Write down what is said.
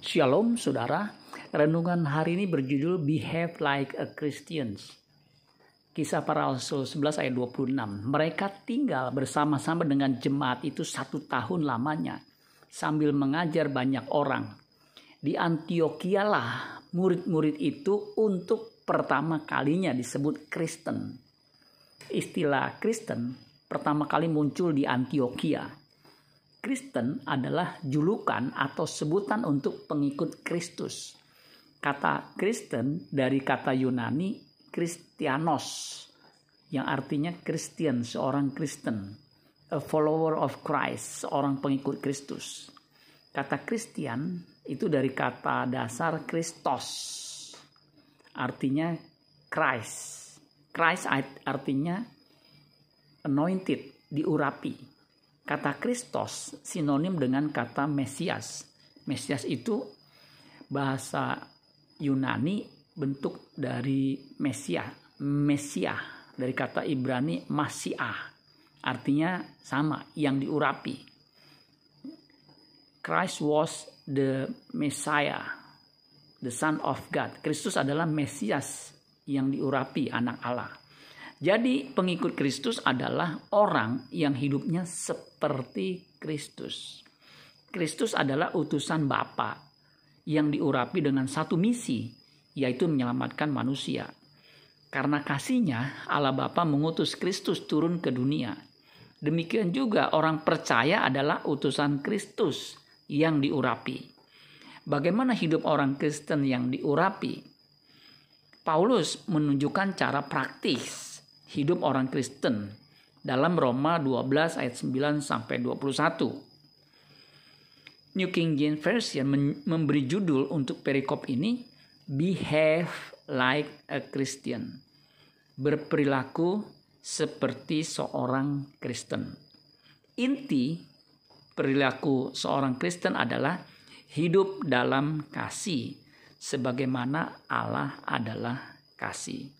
Shalom saudara, renungan hari ini berjudul Behave Like a Christians. Kisah para Rasul 11 ayat 26. Mereka tinggal bersama-sama dengan jemaat itu satu tahun lamanya sambil mengajar banyak orang. Di Antioquia lah murid-murid itu untuk pertama kalinya disebut Kristen. Istilah Kristen pertama kali muncul di Antioquia Kristen adalah julukan atau sebutan untuk pengikut Kristus. Kata Kristen dari kata Yunani Kristianos yang artinya Kristen, seorang Kristen, a follower of Christ, seorang pengikut Kristus. Kata Kristian itu dari kata dasar Kristos, artinya Christ. Christ artinya anointed, diurapi. Kata Kristos sinonim dengan kata Mesias. Mesias itu bahasa Yunani bentuk dari Mesia, Mesia dari kata Ibrani Masiah. Artinya sama, yang diurapi. Christ was the Messiah, the Son of God. Kristus adalah Mesias yang diurapi anak Allah. Jadi pengikut Kristus adalah orang yang hidupnya seperti Kristus. Kristus adalah utusan Bapa yang diurapi dengan satu misi, yaitu menyelamatkan manusia. Karena kasihnya, Allah Bapa mengutus Kristus turun ke dunia. Demikian juga orang percaya adalah utusan Kristus yang diurapi. Bagaimana hidup orang Kristen yang diurapi? Paulus menunjukkan cara praktis hidup orang Kristen dalam Roma 12 ayat 9 sampai 21. New King James Version memberi judul untuk perikop ini Behave like a Christian. Berperilaku seperti seorang Kristen. Inti perilaku seorang Kristen adalah hidup dalam kasih sebagaimana Allah adalah kasih.